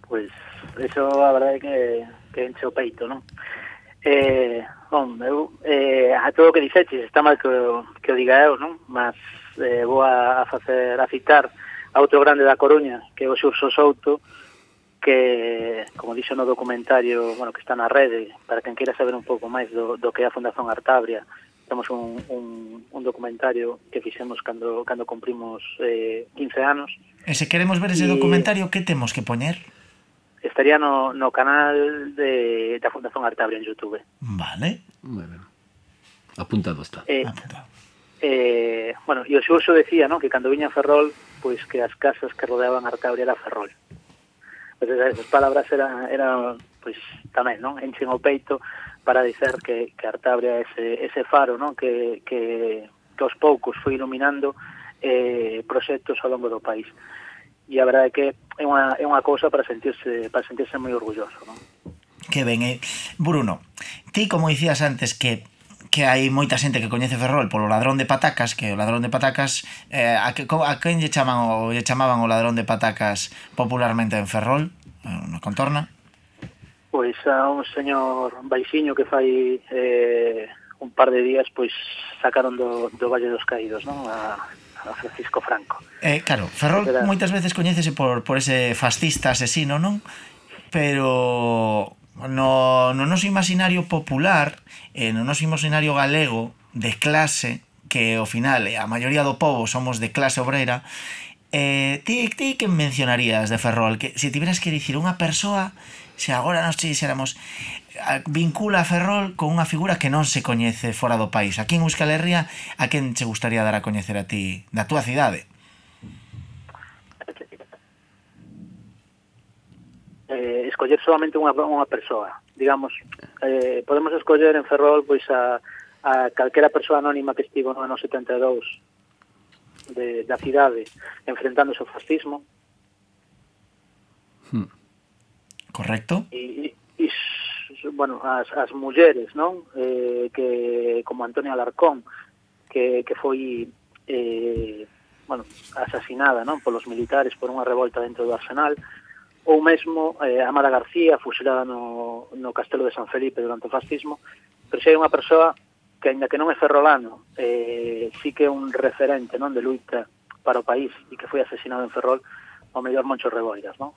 Pois, pues, eso a verdade que, que enche o peito, non? Eh, Bom, eu eh, a todo o que dixetes está mal que, o, que o diga eu, non? Mas eh, vou a, a facer a citar a outro grande da Coruña, que é o Xurxo Souto, que, como dixo no documentario, bueno, que está na rede, para quen queira saber un pouco máis do, do que é a Fundación Artabria, temos un, un, un documentario que fixemos cando, cando cumprimos eh, 15 anos. E se queremos ver ese e... documentario, que temos que poñer? estaría no, no canal de, da Fundación Artabria en Youtube. Vale. Bueno. ben. Apuntado está. Eh, Apuntado. Eh, bueno, e o Xuxo decía, ¿no? que cando viña Ferrol, pois pues, que as casas que rodeaban Artabria era Ferrol. Pues, esas palabras eran, era, pois, pues, tamén, non? Enchen o peito para dicer que, que Artabria é ese, ese faro, non? Que, que, que aos poucos foi iluminando eh, proxectos ao longo do país e a verdade é que é unha, é unha cousa para sentirse, para sentirse moi orgulloso. Non? Que ben, eh? Bruno, ti como dicías antes que que hai moita xente que coñece Ferrol polo ladrón de patacas, que o ladrón de patacas eh, a, que, a quen lle chaman o lle chamaban o ladrón de patacas popularmente en Ferrol, eh, na contorna? Pois a un señor baixiño que fai eh, un par de días pois sacaron do, do Valle dos Caídos, non? A, a Francisco Franco. Eh, claro, Ferrol era... moitas veces coñécese por, por ese fascista asesino, non? Pero no, no noso imaginario popular, eh, no noso imaginario galego de clase, que ao final eh, a maioría do povo somos de clase obrera, eh, ti, ti que mencionarías de Ferrol? Que se tiveras que dicir unha persoa, se agora nos dixéramos, vincula a Ferrol con unha figura que non se coñece fora do país. Aquí en Euskal Herria, a quen che gustaría dar a coñecer a ti da túa cidade? Eh, escoller solamente unha, unha persoa digamos, eh, podemos escoller en Ferrol pois a, a calquera persoa anónima que estivo no ano 72 de, da cidade enfrentándose ao fascismo. Hmm. Correcto. E, e, e bueno, as, as mulleres, non? Eh, que, como Antonia Alarcón, que, que foi eh, bueno, asesinada non polos militares por unha revolta dentro do Arsenal, ou mesmo eh, Amara García, fusilada no, no castelo de San Felipe durante o fascismo, pero se hai unha persoa que, ainda que non é ferrolano, eh, sí que é un referente non de luita para o país e que foi asesinado en Ferrol, o mellor Moncho Reboiras, non?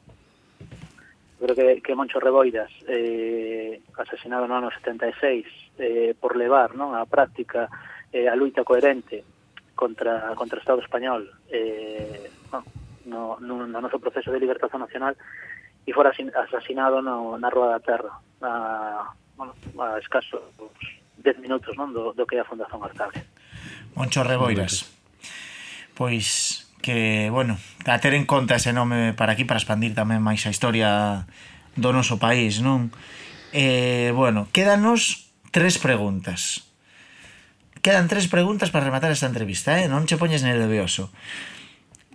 creo que, que Moncho Reboiras eh, asesinado no ano 76 eh, por levar non a práctica eh, a luita coherente contra contra o Estado español eh, no, no, no noso proceso de libertación nacional e fora asesinado no, na Rúa da Terra a, bueno, a escasos 10 minutos non do, do que é a Fundación Artable Moncho Reboiras. Pois que, bueno, a ter en conta ese nome para aquí para expandir tamén máis a historia do noso país, non? Eh, bueno, quédanos tres preguntas. Quedan tres preguntas para rematar esta entrevista, eh? Non che poñes nervioso.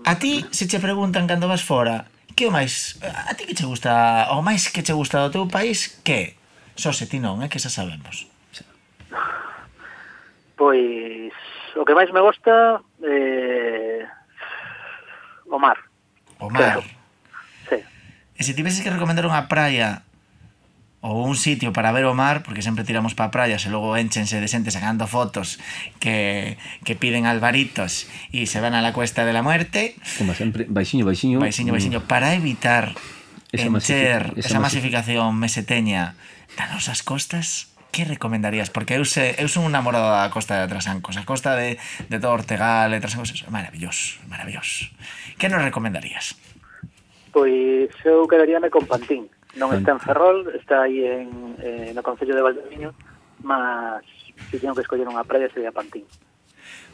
A ti, se che preguntan cando vas fora, que o máis... A ti que che gusta... O máis que che gusta do teu país, que? Só se ti non, é eh? que xa sabemos. Pois... O que máis me gusta... Eh, o mar. O mar. Claro. Sí. E se tiveses que recomendar unha praia ou un sitio para ver o mar, porque sempre tiramos para praias e logo enchense de xente sacando fotos que, que piden albaritos e se van a la cuesta de la muerte. Como sempre, baixiño, baixiño. Baixiño, baixiño. Para evitar esa encher masific esa, masificación meseteña das nosas costas, que recomendarías? Porque eu, se, eu son un namorado da Costa de Trasancos, a Costa de, de todo Ortegal e Trasancos, é maravilloso, maravilloso. Que nos recomendarías? Pois eu quedaríame con Pantín. Non está en Ferrol, está aí en, eh, no Concello de Valdomino, mas se teño que escoller unha praia sería Pantín.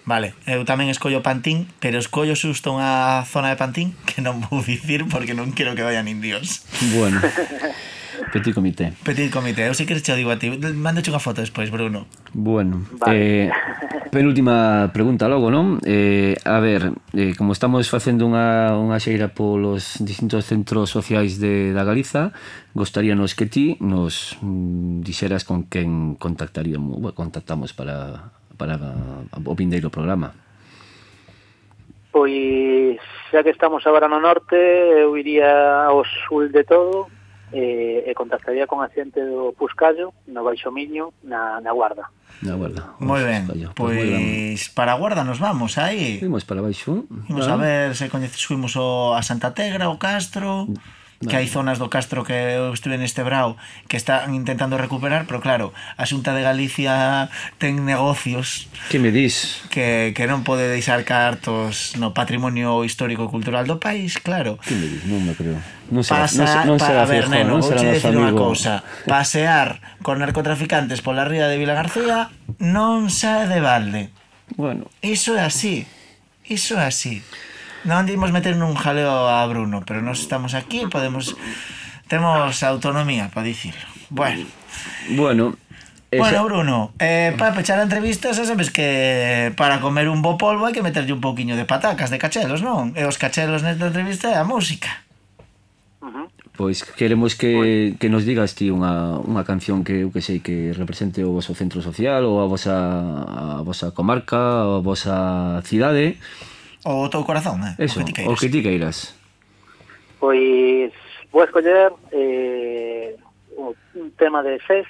Vale, eu tamén escollo Pantín, pero escollo xusto unha zona de Pantín que non vou dicir porque non quero que vayan indios. Bueno. Petit comité. Petit comité. Eu sei que che digo a ti. Mándoche unha foto despois, Bruno. Bueno, vale. eh, penúltima pregunta logo, non? Eh, a ver, eh, como estamos facendo unha, unha xeira polos distintos centros sociais de, da Galiza, gostaríanos que ti nos mm, dixeras con quen contactaríamos, bueno, contactamos para, para o vindeiro programa. Pois, xa que estamos agora no norte, eu iría ao sul de todo, e, e contactaría con a xente do Puscallo, no Baixo Miño, na, na Guarda. Na Guarda. Moi ben, pois para a Guarda nos vamos aí. Imos para Baixo. Imos ah. a ver se coñecemos o a Santa Tegra, o Castro que hai zonas do Castro que eu estuve neste brau que están intentando recuperar, pero claro, a Xunta de Galicia ten negocios que me dis que, que non pode deixar cartos no patrimonio histórico cultural do país, claro. Que me dis, non me creo. Non será, Pasa, non, non será pa, a ver, neno, non será dicir unha cousa, pasear con narcotraficantes pola ría de Vila García non xa de balde. Bueno. Iso é así. Iso é así non dimos meter nun jaleo a Bruno, pero nós estamos aquí, podemos temos autonomía para dicirlo. Bueno. Bueno, Esa... Bueno, Bruno, eh, para pechar a entrevista, xa sabes que para comer un bo polvo hai que meterlle un pouquiño de patacas, de cachelos, non? E os cachelos nesta entrevista é a música. Uh -huh. Pois queremos que, que nos digas ti unha, unha canción que eu que sei que represente o vosso centro social ou a vosa, a vosa comarca, a vosa cidade. Uh O teu corazón, eh? Eso, o que ti queiras. O que ti queiras. Pois, vou escoller eh, un tema de SES,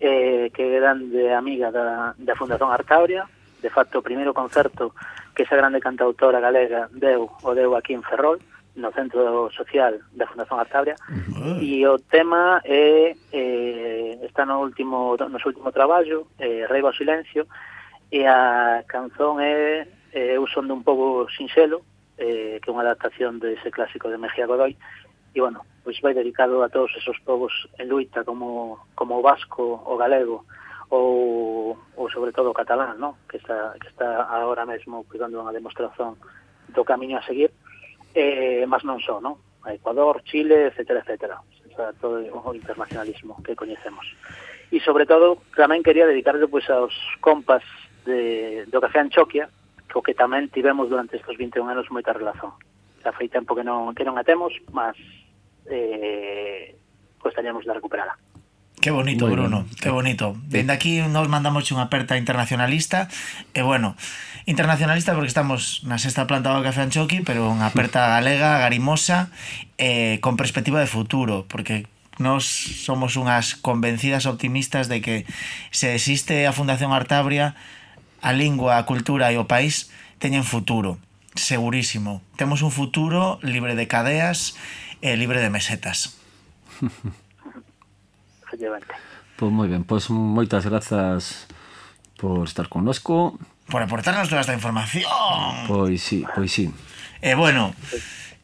eh, que eran de amiga da, da Fundación Arcauria, de facto o primeiro concerto que esa grande cantautora galega deu o deu aquí en Ferrol no Centro Social da Fundación Artabria e o tema é eh, está no último no seu último traballo eh, Rei ao Silencio e a canzón é eh, eu son de un pobo sinxelo, eh, que é unha adaptación dese clásico de Mejía Godoy, e, bueno, pois vai dedicado a todos esos povos en luita, como, como o vasco, o galego, ou, ou sobre todo o catalán, no? que, está, que está agora mesmo cuidando unha demostración do camiño a seguir, eh, mas non só, no? a Ecuador, Chile, etc. etc. O sea, todo o internacionalismo que coñecemos. E sobre todo, tamén quería dedicarlo pois, aos compas de, do Café Anchoquia, co que tamén tivemos durante estes 21 anos moita relación. Xa foi tempo que non, que non a temos, mas eh, gostaríamos de recuperala. Que bonito, Muy Bruno, bien. que bonito. Dende aquí nos mandamos unha aperta internacionalista e bueno, internacionalista porque estamos na sexta planta do Café Anchoqui, pero unha aperta galega, garimosa, eh, con perspectiva de futuro, porque nos somos unhas convencidas optimistas de que se existe a Fundación Artabria a lingua, a cultura e o país teñen futuro, segurísimo. Temos un futuro libre de cadeas e libre de mesetas. Pois pues moi ben, pois moitas grazas por estar connosco. Por aportarnos toda esta información. Pois sí, pois sí. E bueno,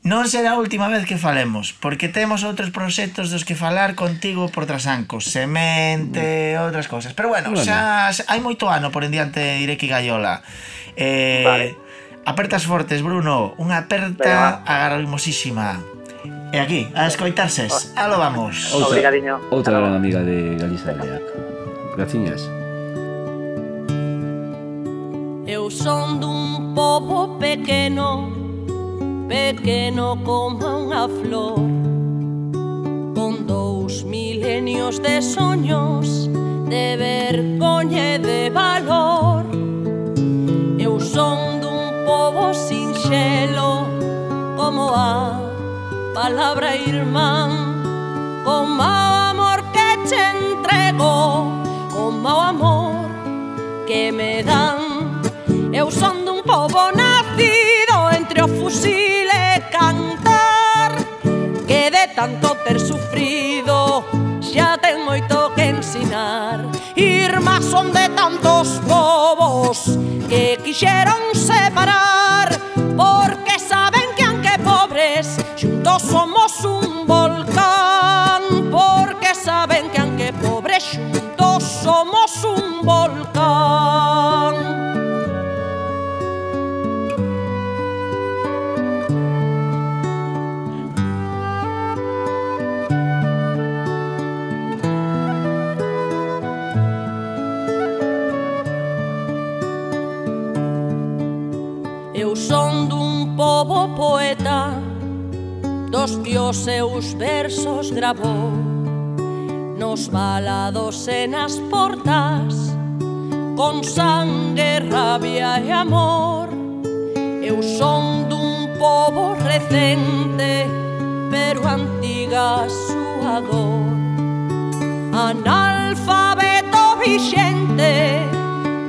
Non será a última vez que falemos, porque temos outros proxectos dos que falar contigo por trasancos, semente, mm. outras cousas. Pero bueno, bueno. xa, xa hai moito ano por en diante de Ireki Gaiola. Eh, vale. Apertas fortes, Bruno, unha aperta agarrimosísima. E aquí, a escoitarses, Alo vamos. Outra, Obrigadiño. Outra gran amiga de Galiza de Leac. Graciñas. Eu son dun pobo pequeno pequeno como unha flor. Con dous milenios de soños De vergoña e de valor. Eu son dun povo sinxelo Como a palabra irmán. Como o amor que te entrego como o amor que me dan. Eu son dun povo nacido fusile fusil e cantar Que de tanto ter sufrido xa ten moito que ensinar. Irmás son de tantos povos que quixeron separar Porque saben que aunque pobres xuntos somos un volcán. Porque saben que aunque pobres xuntos somos un volcán dos que os seus versos grabou Nos balados e nas portas Con sangue, rabia e amor. Eu son dun povo recente Pero antiga a súa dor Analfabeto vixente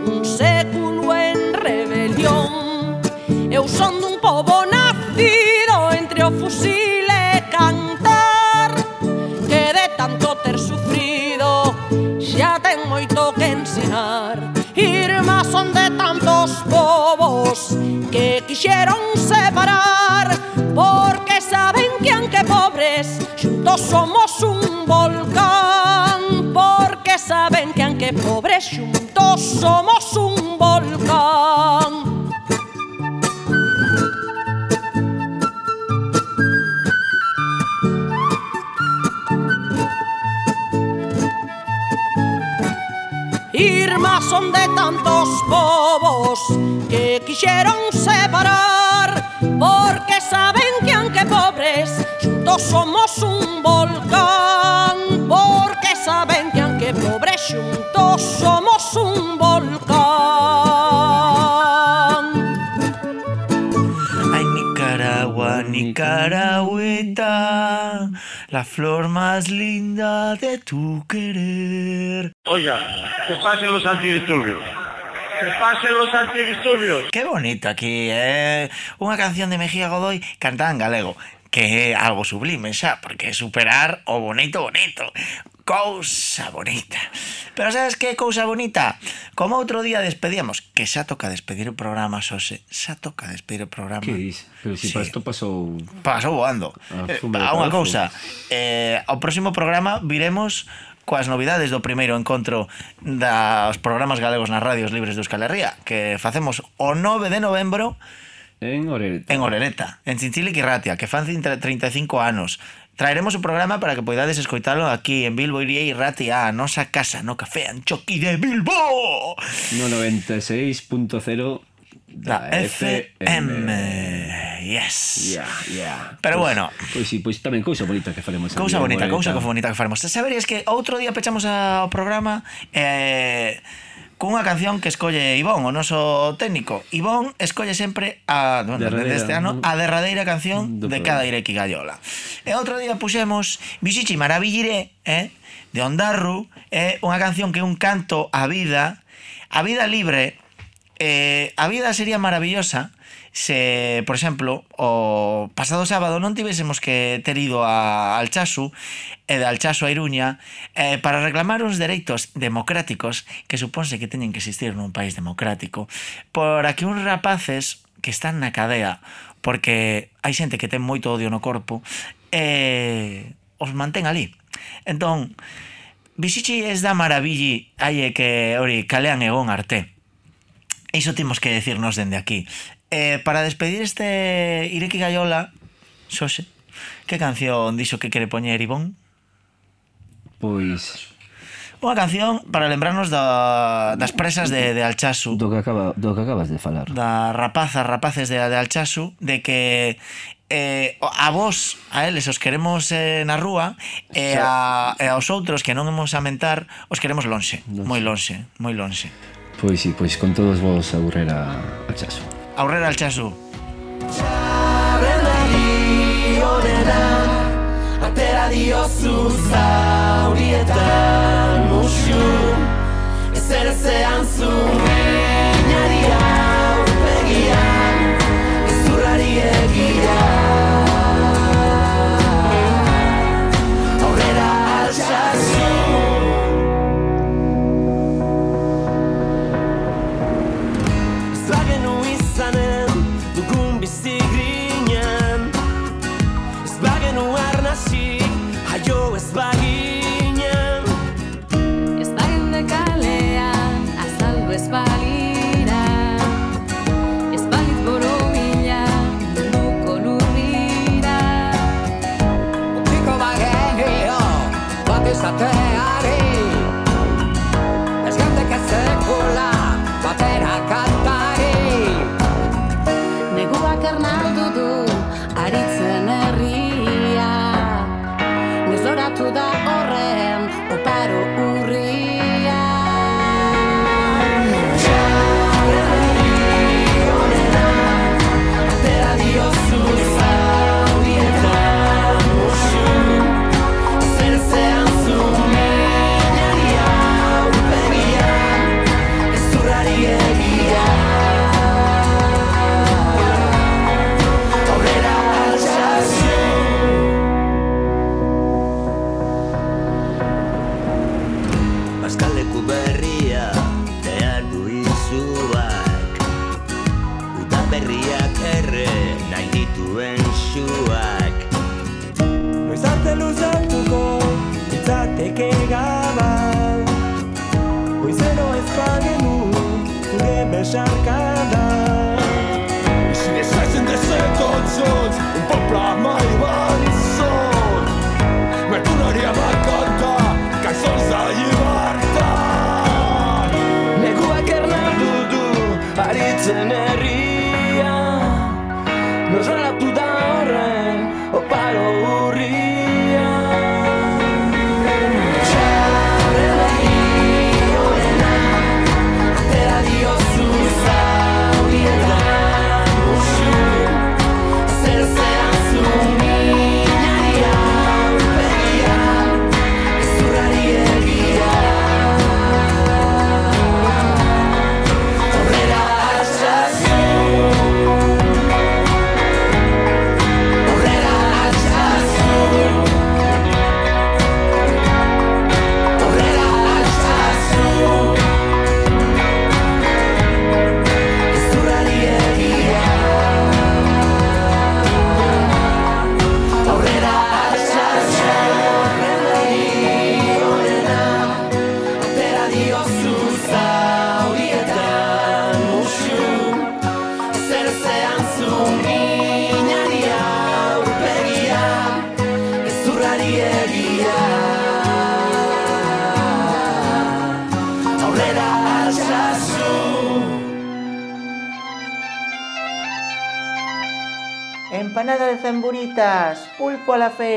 Un século en rebelión. Eu son dun povo nacido entre o fusil tanto ter sufrido. Xa ten moito que ensinar Irma son de tantos povos Que quixeron separar. Porque saben que aunque pobres Xuntos somos un volcán. Porque saben que aunque pobres Xuntos somos un volcán. unión de tantos povos que quixeron separar, porque saben que aunque pobres, xuntos somos un volcán, porque saben que aunque pobres, juntos somos un volcán. Ay, Nicaragua, Nicaragüita la flor más linda de tu querer. Oiga, que pasen los antidisturbios. Que pasen los antidisturbios. Qué bonito aquí, eh? Unha canción de Mejía Godoy cantada en galego que algo sublime xa, porque superar o bonito bonito. cousa bonita. Pero sabes que cousa bonita? Como outro día despedíamos, que xa toca despedir o programa, Xose, xa toca despedir o programa. Que dis? Pero si sí. para isto pasou... Pasou voando. A, eh, a unha cousa, eh, ao próximo programa viremos coas novidades do primeiro encontro dos programas galegos nas radios libres de Euskal Herria, que facemos o 9 de novembro En Oreleta. En Oreleta, en Chinchile Quirratia, que fan 35 anos. Traeremos o programa para que poidades escoitalo aquí en Bilbo Iría e Ratia, a nosa casa no Café Anchoqui de Bilbo. No 96.0 La FM. Yes. Yeah, yeah. Pero Pois- bueno. Pois sí, pois tamén cousa bonita que faremos. Cousa bonita, Oreleta. cousa bonita que faremos. Saberías que outro día pechamos ao programa eh, cunha canción que escolle Ivón, o noso técnico. Ivón escolle sempre a, bueno, derradeira, deste ano a derradeira canción de cada Ireki Gallola. E outro día puxemos Bisichi Maravilliré, eh, de Ondarru, é eh, unha canción que é un canto á vida, a vida libre, eh, a vida sería maravillosa se, por exemplo, o pasado sábado non tivésemos que ter ido a Alchasu e de Alchasu a Iruña eh, para reclamar os dereitos democráticos que supónse que teñen que existir nun país democrático por aquí uns rapaces que están na cadea porque hai xente que ten moito odio no corpo e os mantén ali entón Bixichi es da maravilli hai que, ori, calean egon arte Iso temos que decirnos dende aquí. Eh, para despedir este Ireki Gallola, Xose, que canción dixo que quere poñer Ivón? Pois... Unha canción para lembrarnos da, das presas de, de Alchazu. Do que, acaba, do que acabas de falar. Da rapazas, rapaces de, de Alchazu, de que eh, a vos, a eles, os queremos eh, na rúa e, a, e aos outros que non imos a mentar, os queremos lonxe, lonxe. moi lonxe, moi lonxe. Pois sí, pois con todos vos a a, a chaso. Aurrera Alchazu. Atera diozu zaurietan musu Ezer ezean zu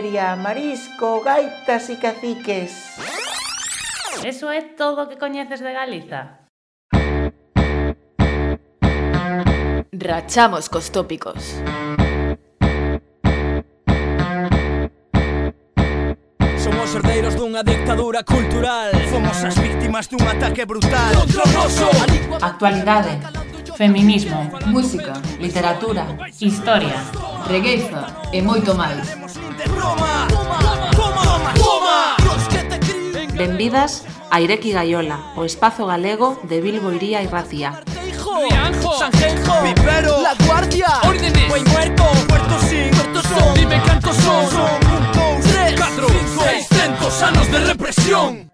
feria, marisco, gaitas e caciques. Eso é todo o que coñeces de Galiza. Rachamos cos tópicos. Somos herdeiros dunha dictadura cultural. Fomos as víctimas dun ataque brutal. Actualidade. Feminismo. Música. Literatura. Historia. Regueiza E moito máis. Roma. Toma, toma Benvidas a Ireki Gaiola, o espazo galego de Bilbo Iría e Racía. Rianjo Sanjenjo Vivero La Guardia Órdenes. Buen Muerto Puerto Sin Puerto Son. Dime cantos son. Son de represión